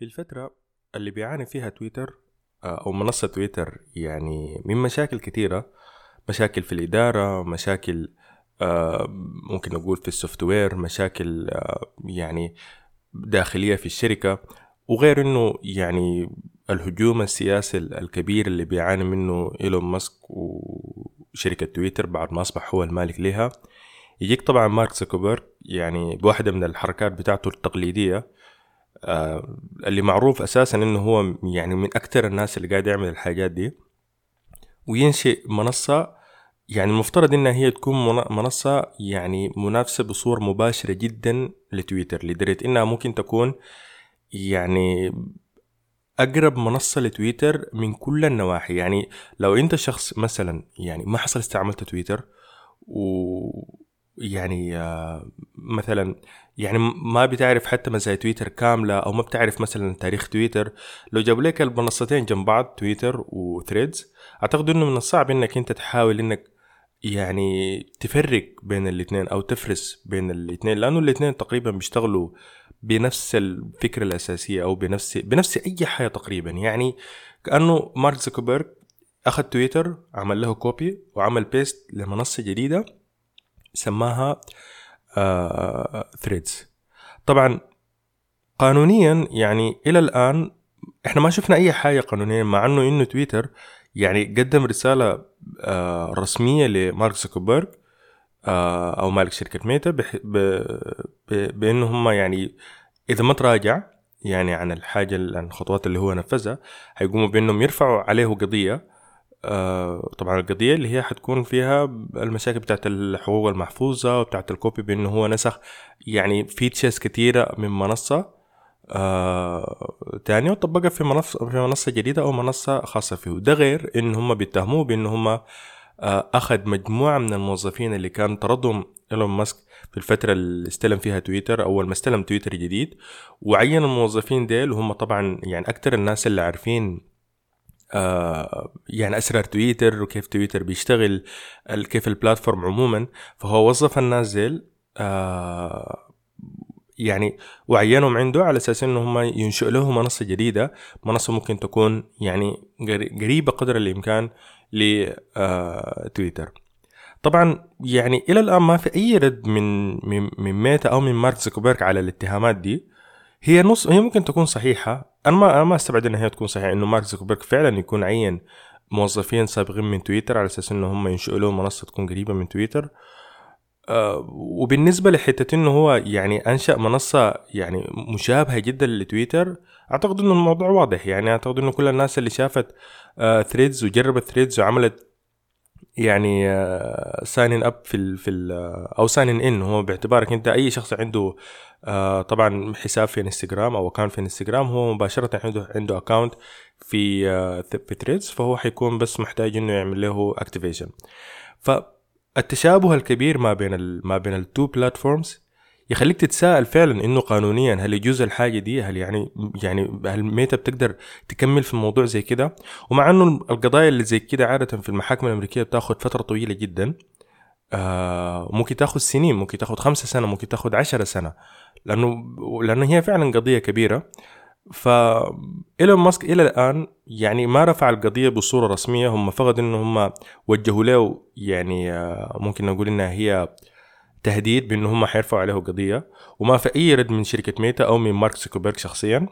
في الفترة اللي بيعاني فيها تويتر آه، أو منصة تويتر يعني من مشاكل كثيرة مشاكل في الإدارة مشاكل آه، ممكن نقول في ال software مشاكل آه، يعني داخلية في الشركة وغير إنه يعني الهجوم السياسي الكبير اللي بيعاني منه إيلون ماسك وشركة تويتر بعد ما أصبح هو المالك لها. يجيك طبعا مارك زوكربيرج يعني بواحدة من الحركات بتاعته التقليدية آه اللي معروف أساسا إنه هو يعني من أكثر الناس اللي قاعد يعمل الحاجات دي وينشئ منصة يعني المفترض إنها هي تكون منصة يعني منافسة بصورة مباشرة جدا لتويتر لدرجة إنها ممكن تكون يعني أقرب منصة لتويتر من كل النواحي. يعني لو أنت شخص مثلا يعني ما حصل استعملت تويتر و يعني آه، مثلا يعني ما بتعرف حتى مزايا تويتر كاملة أو ما بتعرف مثلا تاريخ تويتر. لو جابوا لك المنصتين جنب بعض تويتر وثريدز أعتقد إنه من الصعب إنك أنت تحاول إنك يعني تفرق بين الإثنين أو تفرس بين الإثنين. لأنه الإثنين تقريبا بيشتغلوا بنفس الفكرة الأساسية أو بنفس بنفس أي حاجة تقريبا. يعني كأنه مارك زوكربيرج أخذ تويتر عمل له copy وعمل paste لمنصة جديدة. سماها ثريدز آه طبعا قانونيا يعني إلى الآن إحنا ما شفنا أي حاجة قانونيا مع إنه إنه تويتر يعني قدم رسالة آه رسمية لمارك زوكربيرج آه أو مالك شركة ميتا بأنه هم يعني إذا ما تراجع يعني عن الحاجة عن الخطوات اللي هو نفذها حيقوموا بأنهم يرفعوا عليه قضية آه، طبعا القضية اللي هي حتكون فيها المشاكل بتاعت الحقوق المحفوظة وبتاعت ال copy بأنه هو نسخ يعني features كتيرة من منصة آه تانية وطبقها في منصة في منصة جديدة أو منصة خاصة فيه. ده غير إن هم بيتهموه بإن هم آه أخذ مجموعة من الموظفين اللي كان طردهم إيلون ماسك في الفترة اللي استلم فيها تويتر أول ما استلم تويتر جديد وعين الموظفين ديل وهم طبعا يعني أكتر الناس اللي عارفين آه يعني أسرار تويتر وكيف تويتر بيشتغل كيف ال platform عموما. فهو وظف الناس ديل آه يعني وعينهم عنده على أساس إنه هم ينشئ له منصة جديدة. منصة ممكن تكون يعني قريبة قدر الإمكان لتويتر آه طبعا يعني إلى الآن ما في أي رد من من, من ميتا أو من مارك زوكربيرج على الاتهامات دي. هي نص هي ممكن تكون صحيحة. أنا ما أنا ما أستبعد انها هي تكون صحيحة إنه مارك زوكربيرج فعلا يكون عين موظفين سابقين من تويتر على أساس إنه هم ينشئوا له منصة تكون قريبة من تويتر. آه وبالنسبة لحتة إنه هو يعني أنشأ منصة يعني مشابهة جدا لتويتر أعتقد إنه الموضوع واضح. يعني أعتقد إنه كل الناس اللي شافت آه ثريدز وجربت ثريدز وعملت يعني sign up في ال في ال أو sign ان هو باعتبارك أنت أي شخص عنده آه، طبعا حساب في انستغرام أو account في انستغرام هو مباشرة عنده عنده account في آه، في ثريدز فهو حيكون بس محتاج إنه يعمل له activation فالتشابه الكبير ما بين ما بين ال two platforms يخليك تتساءل فعلا إنه قانونيا هل يجوز الحاجة دي؟ هل يعني يعني هل ميتا بتقدر تكمل في الموضوع زي كده؟ ومع إنه القضايا اللي زي كده عادة في المحاكم الأمريكية بتاخذ فترة طويلة جدا آه ممكن تاخذ سنين ممكن تاخذ خمسة سنة ممكن تاخذ عشرة سنة لأنه لأنه هي فعلا قضية كبيرة. ف إيلون ماسك إلى الآن يعني ما رفع القضية بصورة رسمية هم فقط إنه هم وجهوا له يعني آه، ممكن نقول إنها هي تهديد بانه هم حيرفعوا عليه قضية وما في أي رد من شركة ميتا أو من مارك زوكربيرج شخصيا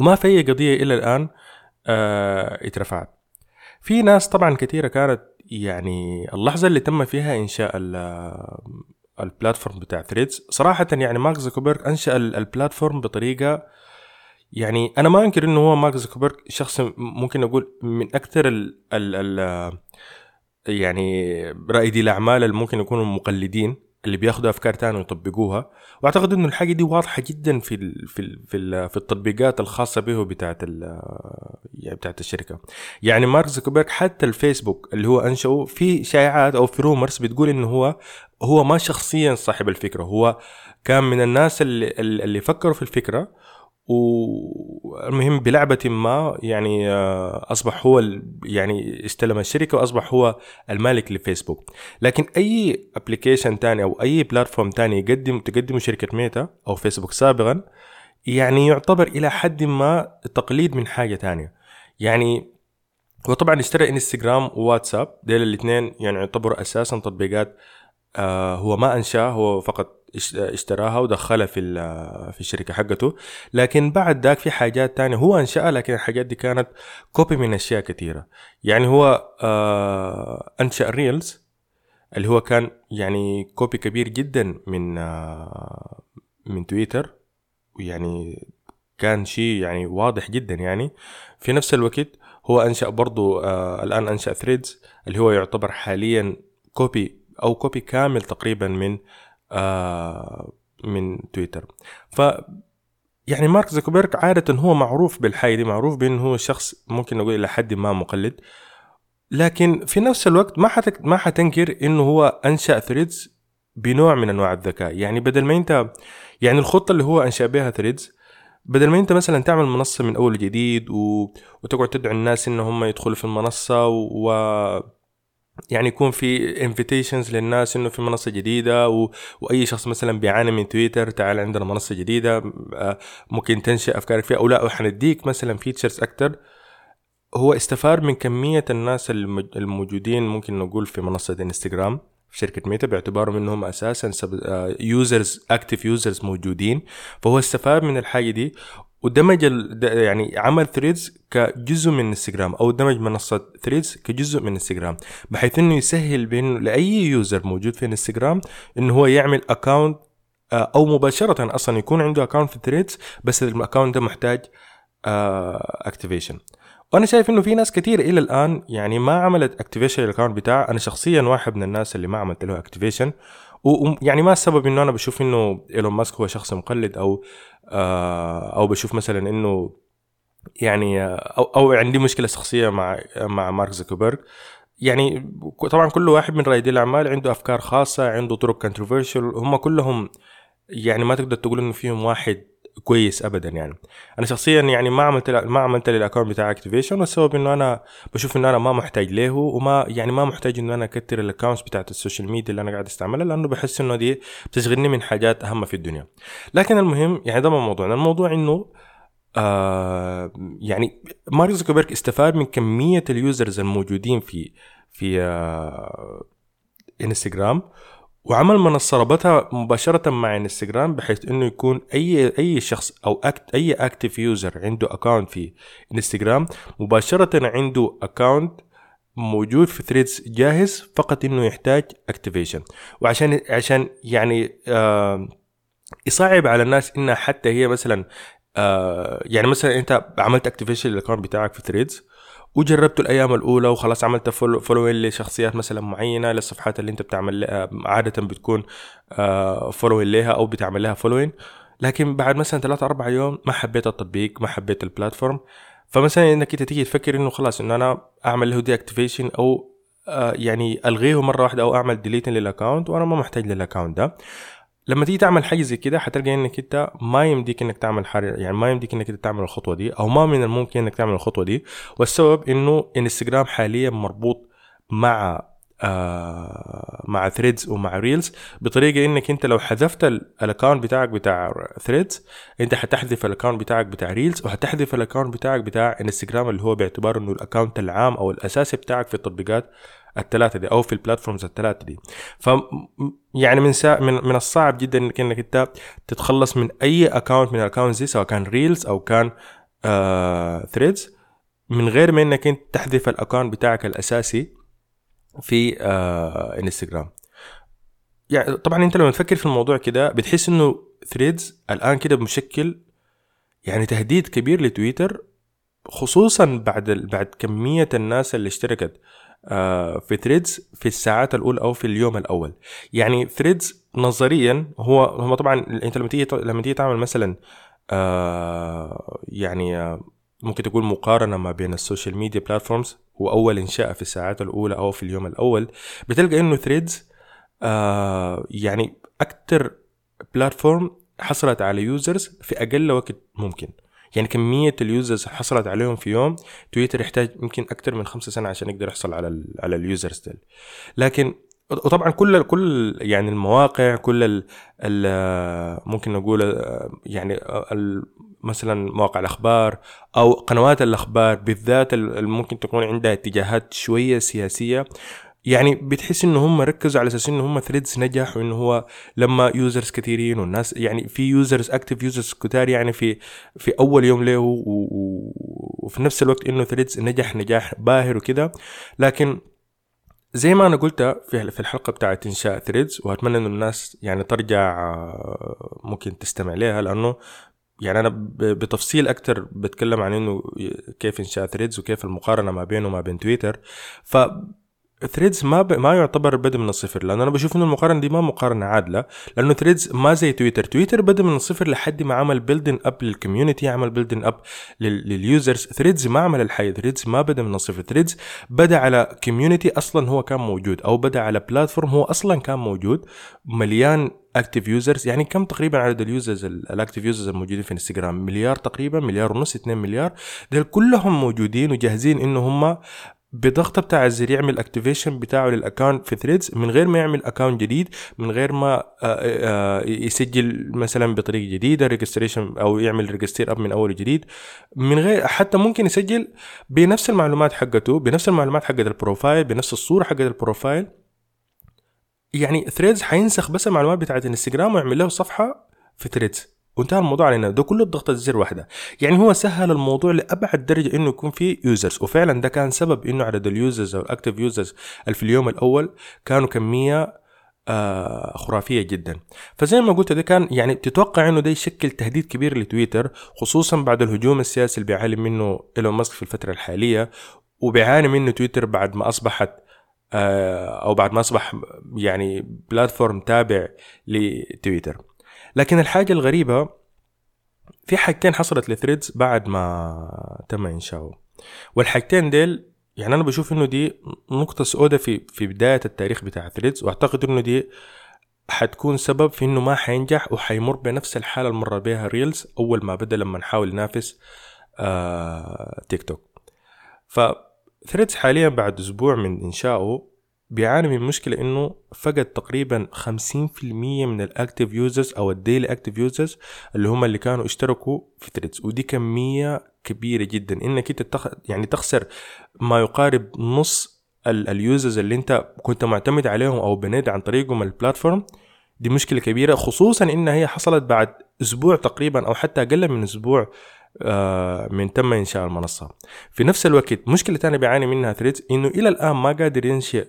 وما في أي قضية إلى الآن آه اترفعت. في ناس طبعا كثيرة كانت يعني اللحظة اللي تم فيها إنشاء ال platform بتاع ثريدز صراحة يعني مارك زوكربيرج أنشأ ال platform بطريقة يعني أنا ما أنكر إنه هو مارك زوكربيرج شخص ممكن أقول من أكثر ال ال ال يعني رائدي الأعمال اللي ممكن يكونوا مقلدين. اللي بياخدوا افكار تانية ويطبقوها. وأعتقد إنه الحاجة دي واضحة جدا في ال في ال في, ال في التطبيقات الخاصة به بتاعت يعني بتاعت الشركة. يعني مارك زوكربيرج حتى الفيسبوك اللي هو أنشأه في شائعات أو في rumors بتقول إنه هو هو ما شخصيا صاحب الفكرة. هو كان من الناس اللي اللي فكروا في الفكرة والمهم بلعبة ما يعني آه، أصبح هو يعني استلم الشركة وأصبح هو المالك لفيسبوك. لكن أي application تاني أو أي platform تاني يقدم تقدمه شركة ميتا أو فيسبوك سابقا يعني يعتبر إلى حد ما تقليد من حاجة تانية. يعني هو طبعا اشترى انستغرام وواتساب ديل الاثنين يعني يعتبروا أساسا تطبيقات آه هو ما انشاها هو فقط اشتراها ودخلها في في الشركة حقته. لكن بعد ذاك في حاجات تانية هو أنشأها لكن الحاجات دي كانت copy من أشياء كثيرة. يعني هو آه أنشأ ريلز اللي هو كان يعني copy كبير جدا من آه من تويتر. يعني كان شيء يعني واضح جدا يعني. في نفس الوقت هو أنشأ برضو آه الآن أنشأ ثريدز اللي هو يعتبر حاليا copy أو copy كامل تقريبا من من تويتر. ف يعني مارك زوكربيرج عادة هو معروف بالحاجة دي معروف بأنه هو شخص ممكن نقول إلى حد ما مقلد. لكن في نفس الوقت ما حتك ما حتنكر إنه هو أنشأ ثريدز بنوع من أنواع الذكاء. يعني بدل ما أنت يعني الخطة اللي هو أنشأ بها ثريدز بدل ما أنت مثلا تعمل منصة من أول جديد و... وتقعد تدعو الناس إن هم يدخلوا في المنصة و يعني يكون في invitations للناس إنه في منصة جديدة و... وأي شخص مثلا بيعاني من تويتر تعال عندنا منصة جديدة آه، ممكن تنشئ أفكارك فيها أو لا حنديك مثلا features أكتر. هو استفاد من كمية الناس الموجودين ممكن نقول في منصة إنستغرام في شركة ميتا باعتباره منهم أساسا users active users موجودين. فهو استفاد من الحاجة دي. ودمج يعني عمل ثريدز كجزء من انستغرام أو دمج منصة ثريدز كجزء من انستغرام بحيث إنه يسهل بين لأي user موجود في انستغرام إنه هو يعمل account آه، أو مباشرة أصلا يكون عنده account في ثريدز بس ال account ده محتاج activation آه، وأنا شايف إنه في ناس كثير إلى الآن يعني ما عملت activation لل account بتاعها أنا شخصيا واحد من الناس اللي ما عملت له activation ويعني ما السبب إنه أنا بشوف إنه إيلون ماسك هو شخص مقلد أو آه أو بشوف مثلا إنه يعني أو أو عندي مشكلة شخصية مع مع مارك زوكربيرج يعني طبعا كل واحد من رائدي الأعمال عنده أفكار خاصة عنده طرق controversial هم كلهم يعني ما تقدر تقول إنه فيهم واحد كويس ابدا يعني. أنا شخصيا يعني ما عملت ما عملت لي ال account بتاع activation والسبب إنه أنا بشوف إنه أنا ما محتاج له وما يعني ما محتاج إنه أنا أكثر ال accounts بتاعت ال social media اللي أنا قاعد أستعملها لأنه بحس إنه دي بتشغلني من حاجات أهم في الدنيا. لكن المهم يعني ده ما موضوعنا. الموضوع إنه آه يعني مارك زوكربيرج استفاد من كمية ال users الموجودين في في آه انستغرام وعمل منصة ربطها مباشرة مع انستغرام بحيث إنه يكون أي أي شخص أو act أي active user عنده account في انستغرام مباشرة عنده account موجود في ثريدز جاهز فقط إنه يحتاج activation وعشان عشان يعني آه يصعب على الناس إنها حتى هي مثلا آه يعني مثلا أنت عملت activation لل account بتاعك في ثريدز وجربته الأيام الأولى وخلاص عملت follow following لشخصيات مثلا معينة للصفحات اللي أنت بتعمل عادة بتكون following آه، لها أو بتعمل لها following لكن بعد مثلا ثلاثة أربعة يوم ما حبيت التطبيق ما حبيت ال platform فمثلا إنك أنت تيجي تفكر إنه خلاص إنه أنا أعمل له deactivation أو آه، يعني ألغيه مرة واحدة أو أعمل delete لل account وأنا ما محتاج لل account ده. لما تيجي تعمل حاجة زي كده حتلقى إنك أنت ما يمديك إنك تعمل حاجة يعني ما يمديك إنك أنت تعمل الخطوة دي أو ما من الممكن إنك تعمل الخطوة دي. والسبب إنه انستغرام حاليا مربوط مع آه مع ثريدز ومع ريلز بطريقة إنك أنت لو حذفت ال account بتاعك بتاع ثريدز أنت حتحذف ال account بتاعك بتاع ريلز وحتحذف ال account بتاعك بتاع انستغرام اللي هو باعتبار إنه ال account العام أو الأساسي بتاعك في التطبيقات الثلاثه دي أو في ال platforms الثلاثه دي. ف يعني من سا من من الصعب جدا انك إنك أنت تتخلص من أي account من ال accounts دي سواء كان ريلز أو كان آه ثريدز من غير ما إنك أنت تحذف ال account بتاعك الأساسي في آه انستغرام يعني طبعا أنت لما تفكر في الموضوع كده بتحس إنه ثريدز الآن كده مشكل يعني تهديد كبير لتويتر خصوصا بعد بعد كمية الناس اللي اشتركت. في ثريدز في الساعات الاولى أو في اليوم الأول. يعني ثريدز نظريا هو هو طبعا أنت لما تيجي لما تيجي تعمل مثلا آه، يعني آه، ممكن تقول مقارنة ما بين ال social media platforms وأول إنشاء في الساعات الأولى أو في اليوم الأول بتلقى إنه ثريدز يعني أكتر platform حصلت على users في أقل وقت ممكن. يعني كمية ال users حصلت عليهم في يوم تويتر يحتاج يمكن أكثر من خمسة سنة عشان يقدر يحصل على على ال users ديل. لكن وطبعا كل كل يعني المواقع كل ال ال ممكن نقول يعني مثلا مواقع الأخبار أو قنوات الأخبار بالذات ممكن تكون عندها اتجاهات شوية سياسية. يعني بتحس إنه هم ركزوا على أساس إنه هم ثريدز نجح وانه هو لم users كثيرين والناس يعني في users active users كتار يعني في في أول يوم له وفي نفس الوقت إنه ثريدز نجح نجاح باهر وكده. لكن زي ما أنا قلت في في الحلقة بتاعت إنشاء ثريدز وأتمنى إنه الناس يعني ترجع ممكن تستمع لها لأنه يعني أنا بتفصيل أكتر بتكلم عن إنه كيف إنشاء ثريدز وكيف المقارنة ما بينه وما بين تويتر ف ثريدز ما ب... ما يعتبر بدا من الصفر لأنه أنا بشوف إنه المقارنة دي ما مقارنة عادلة لأنه ثريدز ما زي تويتر. تويتر بدا من الصفر لحد ما عمل building up لل community عمل building up لل... لل users ثريدز ما عمل الحي ثريدز ما بدا من الصفر. ثريدز بدأ على community أصلا هو كان موجود أو بدأ على platform هو أصلا كان موجود مليان active users يعني كم تقريبا عدد ال users ال active users الموجودين في انستغرام مليار تقريبا مليار ونص 2 مليار. دول كلهم موجودين وجاهزين إنه هم بضغطة بتاع الزر يعمل activation بتاعه لل account في ثريدز من غير ما يعمل account جديد من غير ما آه، آه، يسجل مثلا بطريقة جديدة registration أو يعمل register up من أول وجديد. من غير حتى ممكن يسجل بنفس المعلومات حقته بنفس المعلومات حقت ال profile بنفس الصورة حقت ال profile يعني Threads حينسخ بس المعلومات بتاعت انستغرام ويعمل له صفحة في Threads وانتهى الموضوع علينا. ده كله بضغطة زر واحدة. يعني هو سهل الموضوع لأبعد درجة إنه يكون في users وفعلا ده كان سبب إنه عدد ال users أو ال active users في اليوم الأول كانوا كمية آه خرافية جدا. فزي ما قلت ده كان يعني تتوقع إنه ده يشكل تهديد كبير لتويتر خصوصا بعد الهجوم السياسي اللي بيعاني منه إيلون ماسك في الفترة الحالية وبيعاني منه تويتر بعد ما أصبحت آه أو بعد ما أصبح يعني platform تابع لتويتر. لكن الحاجة الغريبة في حاجتين حصلت ل Threads بعد ما تم إنشاؤه. والحاجتين ديل يعني أنا بشوف إنه دي نقطة سوداء في في بداية التاريخ بتاع Threads وأعتقد إنه دي حتكون سبب في إنه ما حينجح وحيمر بنفس الحالة اللي مر بها Reels أول ما بدأ لما نحاول ننافس آه تيك توك. ف Threads حاليا بعد أسبوع من إنشائه بيعاني من مشكلة إنه فقد تقريبا 50% من ال active users أو ال daily active users اللي هم اللي كانوا اشتركوا في Threads ودي كمية كبيرة جدا إنك أنت. يعني تخسر ما يقارب نص ال users اللي أنت كنت معتمد عليهم أو بنيت عن طريقهم ال platform دي مشكلة كبيرة خصوصا انها هي حصلت بعد أسبوع تقريبا أو حتى أقل من أسبوع من تم إنشاء المنصة. في نفس الوقت مشكلة ثانية بيعاني منها Threads إنه إلى الآن ما قادر ينشئ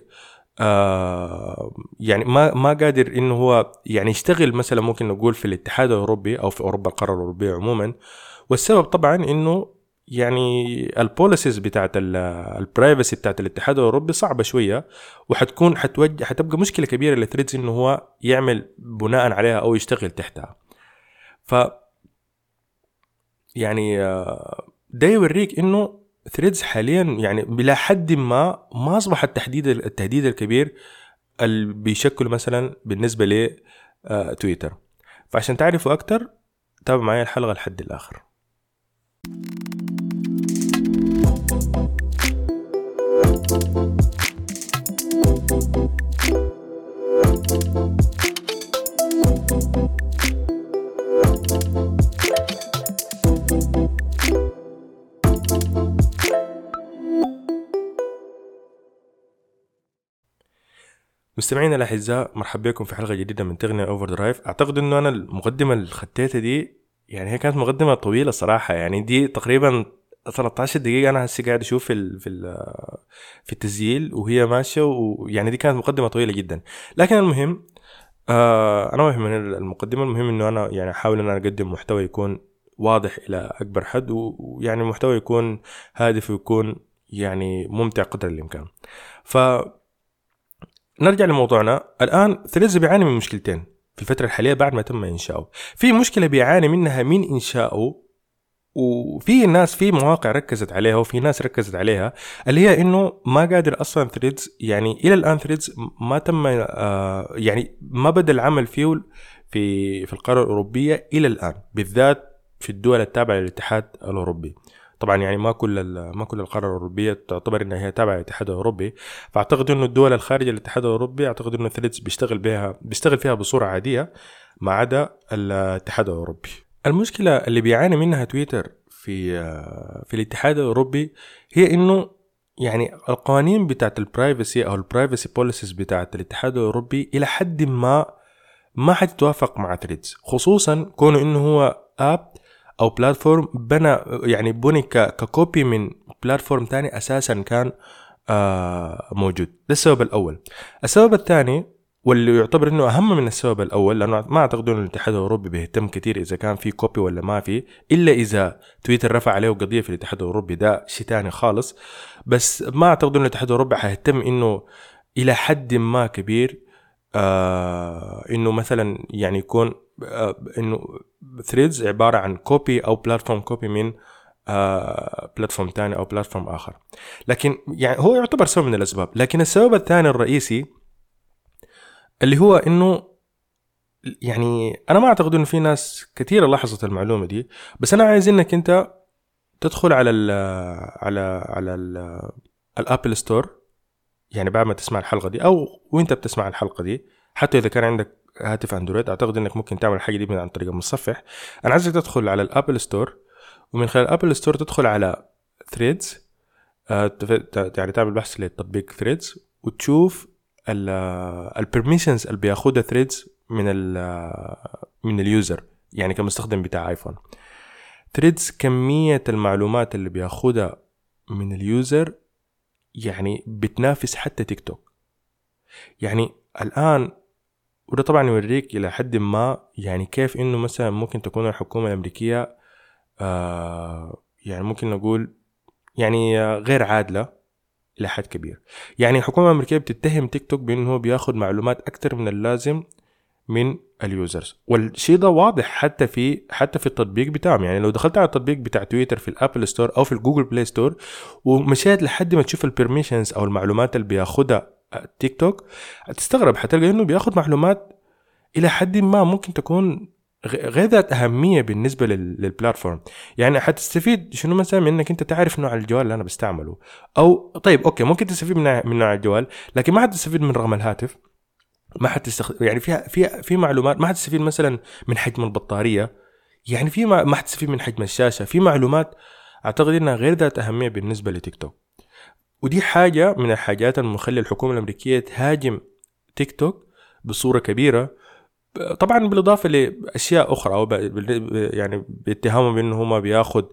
آه يعني ما ما قادر إنه هو يعني يشتغل مثلا ممكن نقول في الاتحاد الأوروبي أو في أوروبا القارة الأوروبية عموما. والسبب طبعا إنه يعني ال policies بتاعت ال privacy بتاعت الاتحاد الأوروبي صعبة شوية وحتكون حتوجه حتبقى مشكلة كبيرة ل Threads إنه هو يعمل بناء عليها أو يشتغل تحتها. ف يعني آه، ده يوريك إنه Threads حاليا يعني بلا حد ما ما أصبح التحديد التهديد الكبير اللي بيشكله مثلا بالنسبة ل تويتر آه، فعشان تعرفوا أكتر تابعوا معايا الحلقة لحد الآخر. مستمعينا الأعزاء مرحبا بكم في حلقة جديدة من تغنية أوفر درايف. أعتقد إنه أنا المقدمة اللي دي يعني هي كانت مقدمة طويلة صراحة يعني دي تقريبا 13 دقيقة أنا هسه قاعد أشوف في ال في ال في التسجيل وهي ماشية ويعني دي كانت مقدمة طويلة جدا. لكن المهم آه أنا ما من المقدمة المهم إنه أنا يعني أحاول إن أنا أقدم محتوى يكون واضح إلى أكبر حد ويعني محتوى يكون هادف ويكون يعني ممتع قدر الإمكان. ف نرجع لموضوعنا. الآن Threads بيعاني من مشكلتين في الفترة الحالية بعد ما تم إنشاؤه. في مشكلة بيعاني منها من إنشاؤه وفي ناس في مواقع ركزت عليها وفي ناس ركزت عليها اللي هي إنه ما قادر أصلا Threads يعني إلى الآن Threads ما تم آه يعني ما بدأ العمل فيه في في القارة الأوروبية إلى الآن بالذات في الدول التابعة للاتحاد الأوروبي. طبعا يعني ما كل ما كل القارة الأوروبية تعتبر إنها هي تابعة للاتحاد الأوروبي. فأعتقد إنه الدول الخارجه للاتحاد الأوروبي أعتقد إنه Threads بيشتغل بها بيشتغل فيها بصورة عادية ما عدا الاتحاد الأوروبي. المشكلة اللي بيعاني منها تويتر في في الاتحاد الأوروبي هي إنه يعني القوانين بتاعت ال privacy أو ال privacy policies بتاعت الاتحاد الأوروبي إلى حد ما ما حتتوافق مع Threads خصوصا كونه إنه هو app أو platform بنى يعني بني ك copy من platform تاني أساسا كان آه موجود. ده السبب الأول. السبب الثاني واللي يعتبر إنه أهم من السبب الأول لأنه ما اعتقد انه الاتحاد الأوروبي بيهتم كثير إذا كان في copy ولا ما في إلا إذا تويتر رفع عليه قضية في الاتحاد الأوروبي ده شيء ثاني خالص. بس ما اعتقد انه الاتحاد الأوروبي حيهتم إنه إلى حد ما كبير آه إنه مثلا يعني يكون إنه Threads عبارة عن copy أو platform copy من آه platform ثاني أو platform آخر. لكن يعني هو يعتبر سبب من الأسباب. لكن السبب الثاني الرئيسي اللي هو إنه يعني أنا ما أعتقد إنه في ناس كثيرة لاحظت المعلومة دي بس أنا عايز إنك أنت تدخل على ال على على ال Apple Store يعني بعد ما تسمع الحلقة دي أو وأنت بتسمع الحلقة دي حتى إذا كان عندك هاتف أندرويد. أعتقد إنك ممكن تعمل الحاجة دي عن طريق المتصفح أنا عايزك تدخل على ال Apple Store ومن خلال ال Apple Store تدخل على Threads آه يعني تعمل بحث للتطبيق Threads وتشوف ال permissions اللي بياخدها Threads من ال من ال user يعني كمستخدم بتاع iPhone Threads كمية المعلومات اللي بياخدها من ال user يعني بتنافس حتى تيك توك يعني الآن وده طبعا يوريك إلى حد ما يعني كيف إنه مثلا ممكن تكون الحكومة الأمريكية آه يعني ممكن نقول يعني غير عادلة إلى حد كبير. يعني الحكومة الأمريكية بتتهم تيك توك بإنه هو بياخد معلومات أكثر من اللازم من ال users. والشيء ده واضح حتى في حتى في التطبيق بتاعهم. يعني لو دخلت على التطبيق بتاع تويتر في ال Apple Store أو في ال Google Play Store ومشيت لحد ما تشوف ال permissions أو المعلومات اللي بياخدها تيك توك هتستغرب حتلقى إنه بياخد معلومات إلى حد ما ممكن تكون غير ذات أهمية بالنسبة لل platform يعني حتستفيد شنو مثلا من إنك أنت تعرف نوع الجوال اللي أنا بستعمله؟ أو طيب okay ممكن تستفيد من نوع الجوال لكن ما حتستفيد من رقم الهاتف. ما حتستخدم يعني فيها في في معلومات ما حتستفيد مثلا من حجم البطارية. يعني في ما, حتستفيد من حجم الشاشة. في معلومات أعتقد إنها غير ذات أهمية بالنسبة لتيك توك. ودي حاجة من الحاجات المخلي الحكومة الأمريكية تهاجم تيك توك بصورة كبيرة. طبعا بالإضافة لأشياء أخرى أو يعني باتهامهم بانه هو بياخذ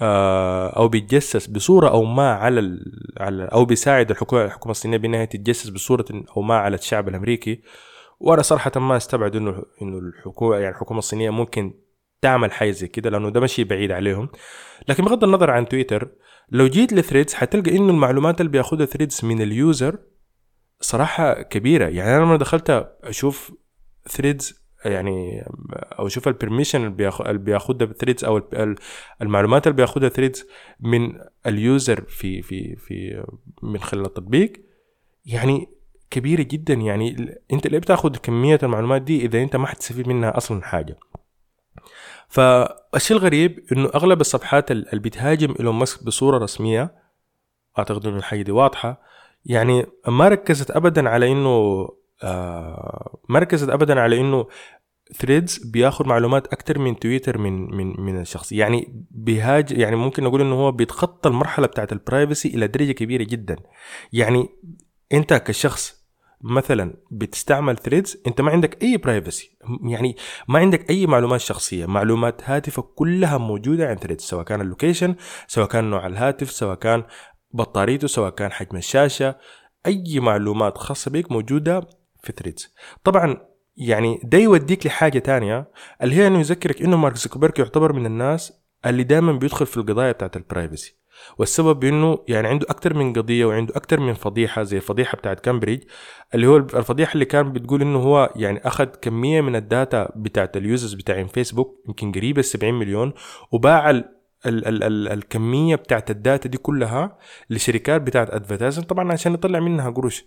آه، أو بيتجسس بصورة أو ما على على أو بيساعد الحكومة الحكومة الصينية بأنها تتجسس بصورة أو ما على الشعب الأمريكي. وأنا صراحة ما استبعد إنه إنه الحكومة يعني الحكومة الصينية ممكن تعمل حاجة زي كده لأنه ده مشي بعيد عليهم. لكن بغض النظر عن تويتر لو جيت لثريدز حتلقى إنه المعلومات اللي بياخذها ثريدز من ال user صراحة كبيرة. يعني أنا لما دخلت أشوف ثريدز يعني أو شوف ال permission اللي بياخدها ثريدز أو المعلومات اللي بياخدها ثريدز من ال user في في في من خلال التطبيق يعني كبيرة جدا. يعني أنت ليه بتاخد كمية المعلومات دي إذا أنت ما حتستفيد منها أصلا حاجة؟ فالشيء الغريب إنه أغلب الصفحات اللي بتهاجم إيلون ماسك بصورة رسمية أعتقد إنه الحاجة دي واضحة يعني ما ركزت ابدا على إنه آه، ما ركزت ابدا على إنه ثريدز بياخذ معلومات أكثر من تويتر من من من الشخص. يعني بهاج يعني ممكن نقول إنه هو بيتخطى المرحلة بتاعت ال privacy إلى درجة كبيرة جدا. يعني أنت كشخص مثلا بتستعمل ثريدز أنت ما عندك أي privacy يعني ما عندك أي معلومات شخصية. معلومات هاتفك كلها موجودة عند ثريدز سواء كان ال location سواء كان نوع الهاتف سواء كان بطاريته سواء كان حجم الشاشة. أي معلومات خاصة بك موجودة في ثريدز طبعا يعني ده يوديك لحاجة تانية اللي هي إنه يذكرك إنه مارك زوكربيرج يعتبر من الناس اللي دائما بيدخل في القضايا بتاعت ال privacy والسبب إنه يعني عنده أكثر من قضية وعنده أكثر من فضيحة زي الفضيحه بتاعت كامبريدج اللي هو الفضيحة اللي كان بتقول إنه هو يعني أخذ كمية من ال data بتاعت ال users بتاعين فيسبوك يمكن قريبة 70 مليون وباع ال ال ال ال الكمية بتاعت ال data دي كلها لشركات بتاعت advertising طبعا عشان يطلع منها قروش.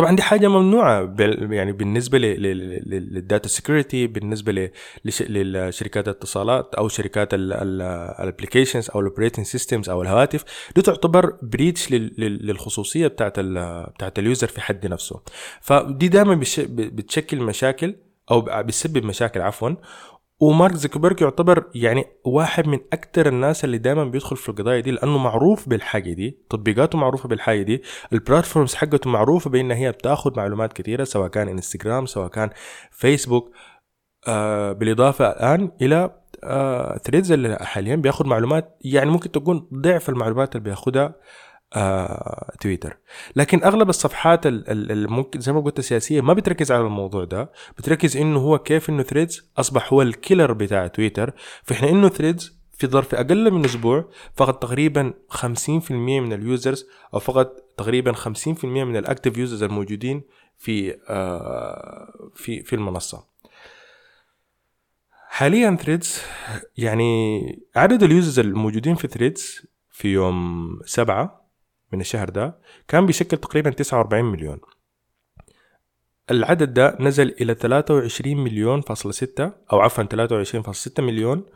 طبعا دي حاجة ممنوعة بال- يعني بالنسبة لل data security بالنسبة ل- لش- للشركات الاتصالات أو شركات ال applications أو ال operating systems أو الهواتف. دي تعتبر breach للخصوصية بتاعت بتاعت ال user في حد نفسه. فدي دائما بتشكل مشاكل أو بتسبب مشاكل عفوا. ومارك زكربرج يعتبر يعني واحد من أكثر الناس اللي دائما بيدخل في القضايا دي لأنه معروف بالحاجة دي تطبيقاته معروفة بالحاجة دي ال platforms حقته معروفة بإن هي بتاخذ معلومات كثيره سواء كان انستغرام سواء كان فيسبوك آه بالإضافة الآن إلى آه ثريدز اللي حاليا بياخذ معلومات يعني ممكن تكون ضعف المعلومات اللي بياخذها آه، تويتر. لكن أغلب الصفحات اللي ممكن زي ما قلت السياسيه ما بتركز على الموضوع ده. بتركز إنه هو كيف إنه ثريدز أصبح هو ال killer بتاع تويتر. حين إنه ثريدز في ظرف أقل من أسبوع فقد تقريبا 50% من ال users أو فقد تقريبا 50% من ال active users الموجودين في آه في في المنصة. حاليا ثريدز يعني عدد ال users الموجودين في ثريدز في يوم سبعة من الشهر ده كان بيشكل تقريبا 49 مليون. العدد ده نزل إلى 23 مليون فاصلة ستة أو عفوا 23.6 مليون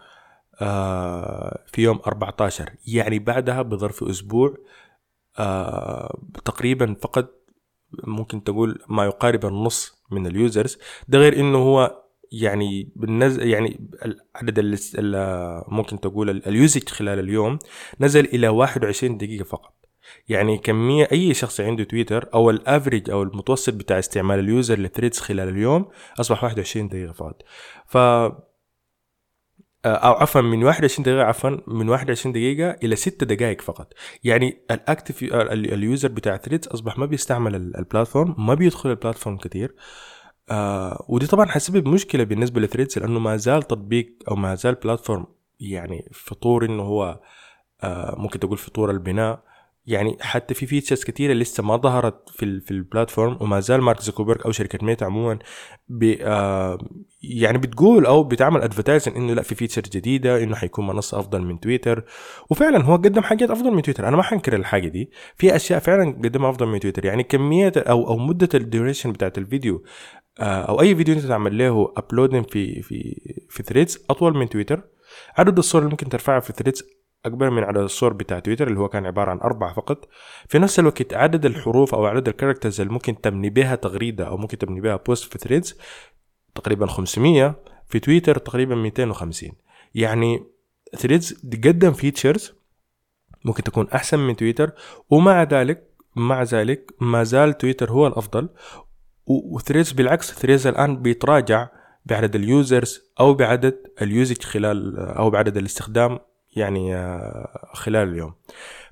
آه في يوم 14 يعني بعدها بظرف أسبوع آه تقريبا فقد ممكن تقول ما يقارب النص من ال users. ده غير إنه هو يعني بالنزل يعني عدد ممكن تقول ال usage خلال اليوم نزل إلى 21 دقيقة فقط. يعني كمية أي شخص عنده تويتر أو ال average أو المتوسط بتاع استعمال ال user للثريدز خلال اليوم أصبح 21 دقيقة فقط. ف أو عفوا من 21 دقيقة عفوا من 21 دقيقة إلى 6 دقائق فقط. يعني ال active ال user بتاع ثريدز أصبح ما بيستعمل ال platform ما بيدخل ال platform كتير. آه ودي طبعا حسبب مشكلة بالنسبة لثريدز لأنه ما زال تطبيق أو ما زال platform يعني في طور إنه هو آه ممكن تقول في طور البناء. يعني حتى في features كثيرة لسه ما ظهرت في في ال platform وما زال مارك زوكربيرج أو شركة ميتا عموما آه يعني بتقول أو بتعمل advertising إنه لا في features جديدة إنه حيكون منصة أفضل من تويتر. وفعلا هو قدم حاجات أفضل من تويتر. أنا ما حنكر الحاجة دي. في أشياء فعلا قدمها أفضل من تويتر. يعني كمية أو أو مدة ال duration بتاعت الفيديو آه أو أي فيديو أنت تعمل له uploading في في في ثريدز أطول من تويتر. عدد الصور اللي ممكن ترفعها في ثريدز أكبر من عدد الصور بتاع تويتر اللي هو كان عبارة عن أربعة فقط. في نفس الوقت عدد الحروف أو عدد ال characters اللي ممكن تبني بها تغريدة أو ممكن تبني بها post في ثريدز تقريبا 500 في تويتر تقريبا 250 يعني ثريدز قدم features ممكن تكون أحسن من تويتر ومع ذلك مع ذلك ما زال تويتر هو الأفضل. وثريدز بالعكس ثريدز الآن بيتراجع بعدد ال users أو بعدد ال usage خلال أو بعدد الاستخدام يعني آه، خلال اليوم.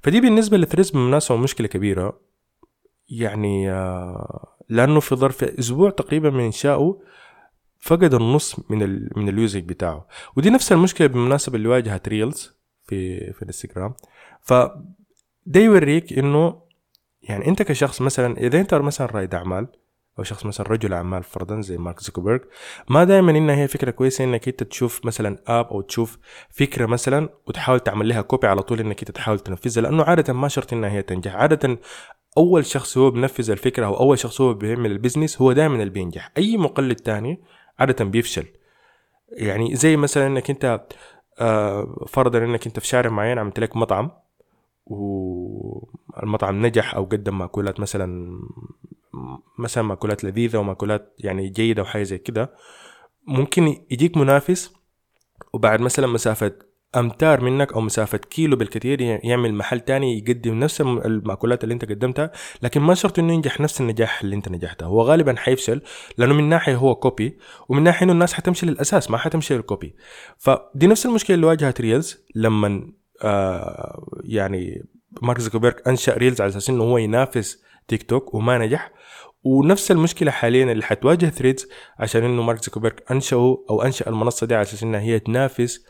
فدي بالنسبة لثريدز بالمناسبه مشكله كبيرة. يعني آه، لأنه في ظرف أسبوع تقريبا من انشائه فقد النص من ال من ال usage بتاعه. ودي نفس المشكلة بالمناسبة اللي واجهت ريلز في في الانستغرام. ف ده يوريك إنه يعني أنت كشخص مثلا إذا أنت مثلا رائد أعمال أو شخص مثلا رجل أعمال فرضا زي مارك زوكربيرج ما دائما إنها هي فكرة كويسة إنك أنت تشوف مثلا app أو تشوف فكرة مثلا وتحاول تعمل لها copy على طول إنك أنت تحاول تنفذها لأنه عادة ما شرط إنها هي تنجح. عادة أول شخص هو بنفذ الفكرة أو أول شخص هو بيعمل البزنس هو دائما اللي بينجح. أي مقلد تاني عادة بيفشل. يعني زي مثلا إنك أنت آه فرضا إنك أنت في شارع معين عملت لك مطعم والمطعم نجح أو قدم مأكولات مثلا مثلا مأكولات لذيذة ومأكولات يعني جيدة وحاجة زي كده ممكن يجيك منافس وبعد مثلا مسافة أمتار منك أو مسافة كيلو بالكثير يعمل محل تاني يقدم نفس المأكولات اللي أنت قدمتها لكن ما شرط إنه ينجح نفس النجاح اللي أنت نجحته. هو غالبا حيفشل لأنه من ناحية هو copy ومن ناحية إنه الناس حتمشي للأساس ما حتمشي لل copy فدي نفس المشكلة اللي واجهت ريلز لما آه يعني مارك زوكربيرج أنشأ ريلز على أساس إنه هو ينافس تيك توك وما نجح. ونفس المشكلة حاليا اللي حتواجه ثريدز عشان إنه مارك زوكربيرج انشأوا أو أنشأ المنصة دي على أساس إنها هي تنافس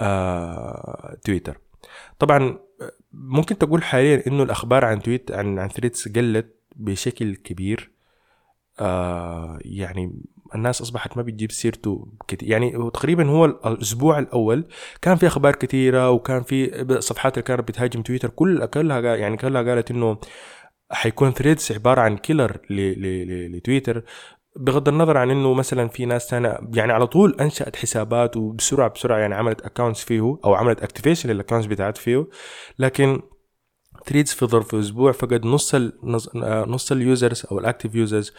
آه تويتر. طبعا ممكن تقول حاليا إنه الأخبار عن تويت عن عن ثريدز قلت بشكل كبير. آه يعني الناس أصبحت ما بتجيب سيرته كتير يعني تقريبا هو الأسبوع الأول كان في أخبار كثيره وكان في صفحات اللي كانت بتهاجم تويتر كل كلها يعني كلها قالت إنه حيكون ثريدز عبارة عن killer لتويتر بغض النظر عن إنه مثلا في ناس تانية يعني على طول أنشأت حسابات وبسرعة بسرعة يعني عملت accounts فيه أو عملت activation لل accounts بتاعت فيه. لكن ثريدز في ظرف أسبوع فقد نص ال نص ال users أو ال active users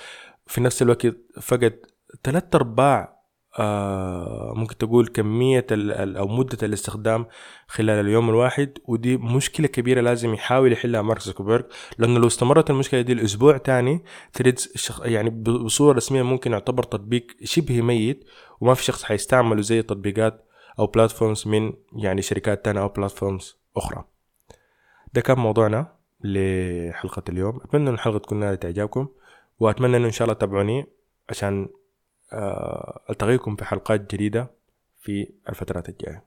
في نفس الوقت فقد ثلاث أرباع آه ممكن تقول كمية أو مدة الاستخدام خلال اليوم الواحد ودي مشكلة كبيرة لازم يحاول يحلها مارك زوكربيرج لأنه لو استمرت المشكلة دي الأسبوع تاني ثريدز يعني بصورة رسمية ممكن يعتبر تطبيق شبه ميت وما في شخص حيستعمله زي تطبيقات أو بلاتفورمز من يعني شركات تانية أو بلاتفورمز أخرى. ده كان موضوعنا لحلقة اليوم. أتمنى أن الحلقة تكون نالت إعجابكم وأتمنى أنه إن شاء الله تتابعوني عشان آه، ألتقيكم في حلقات جديدة في الفترات الجاية.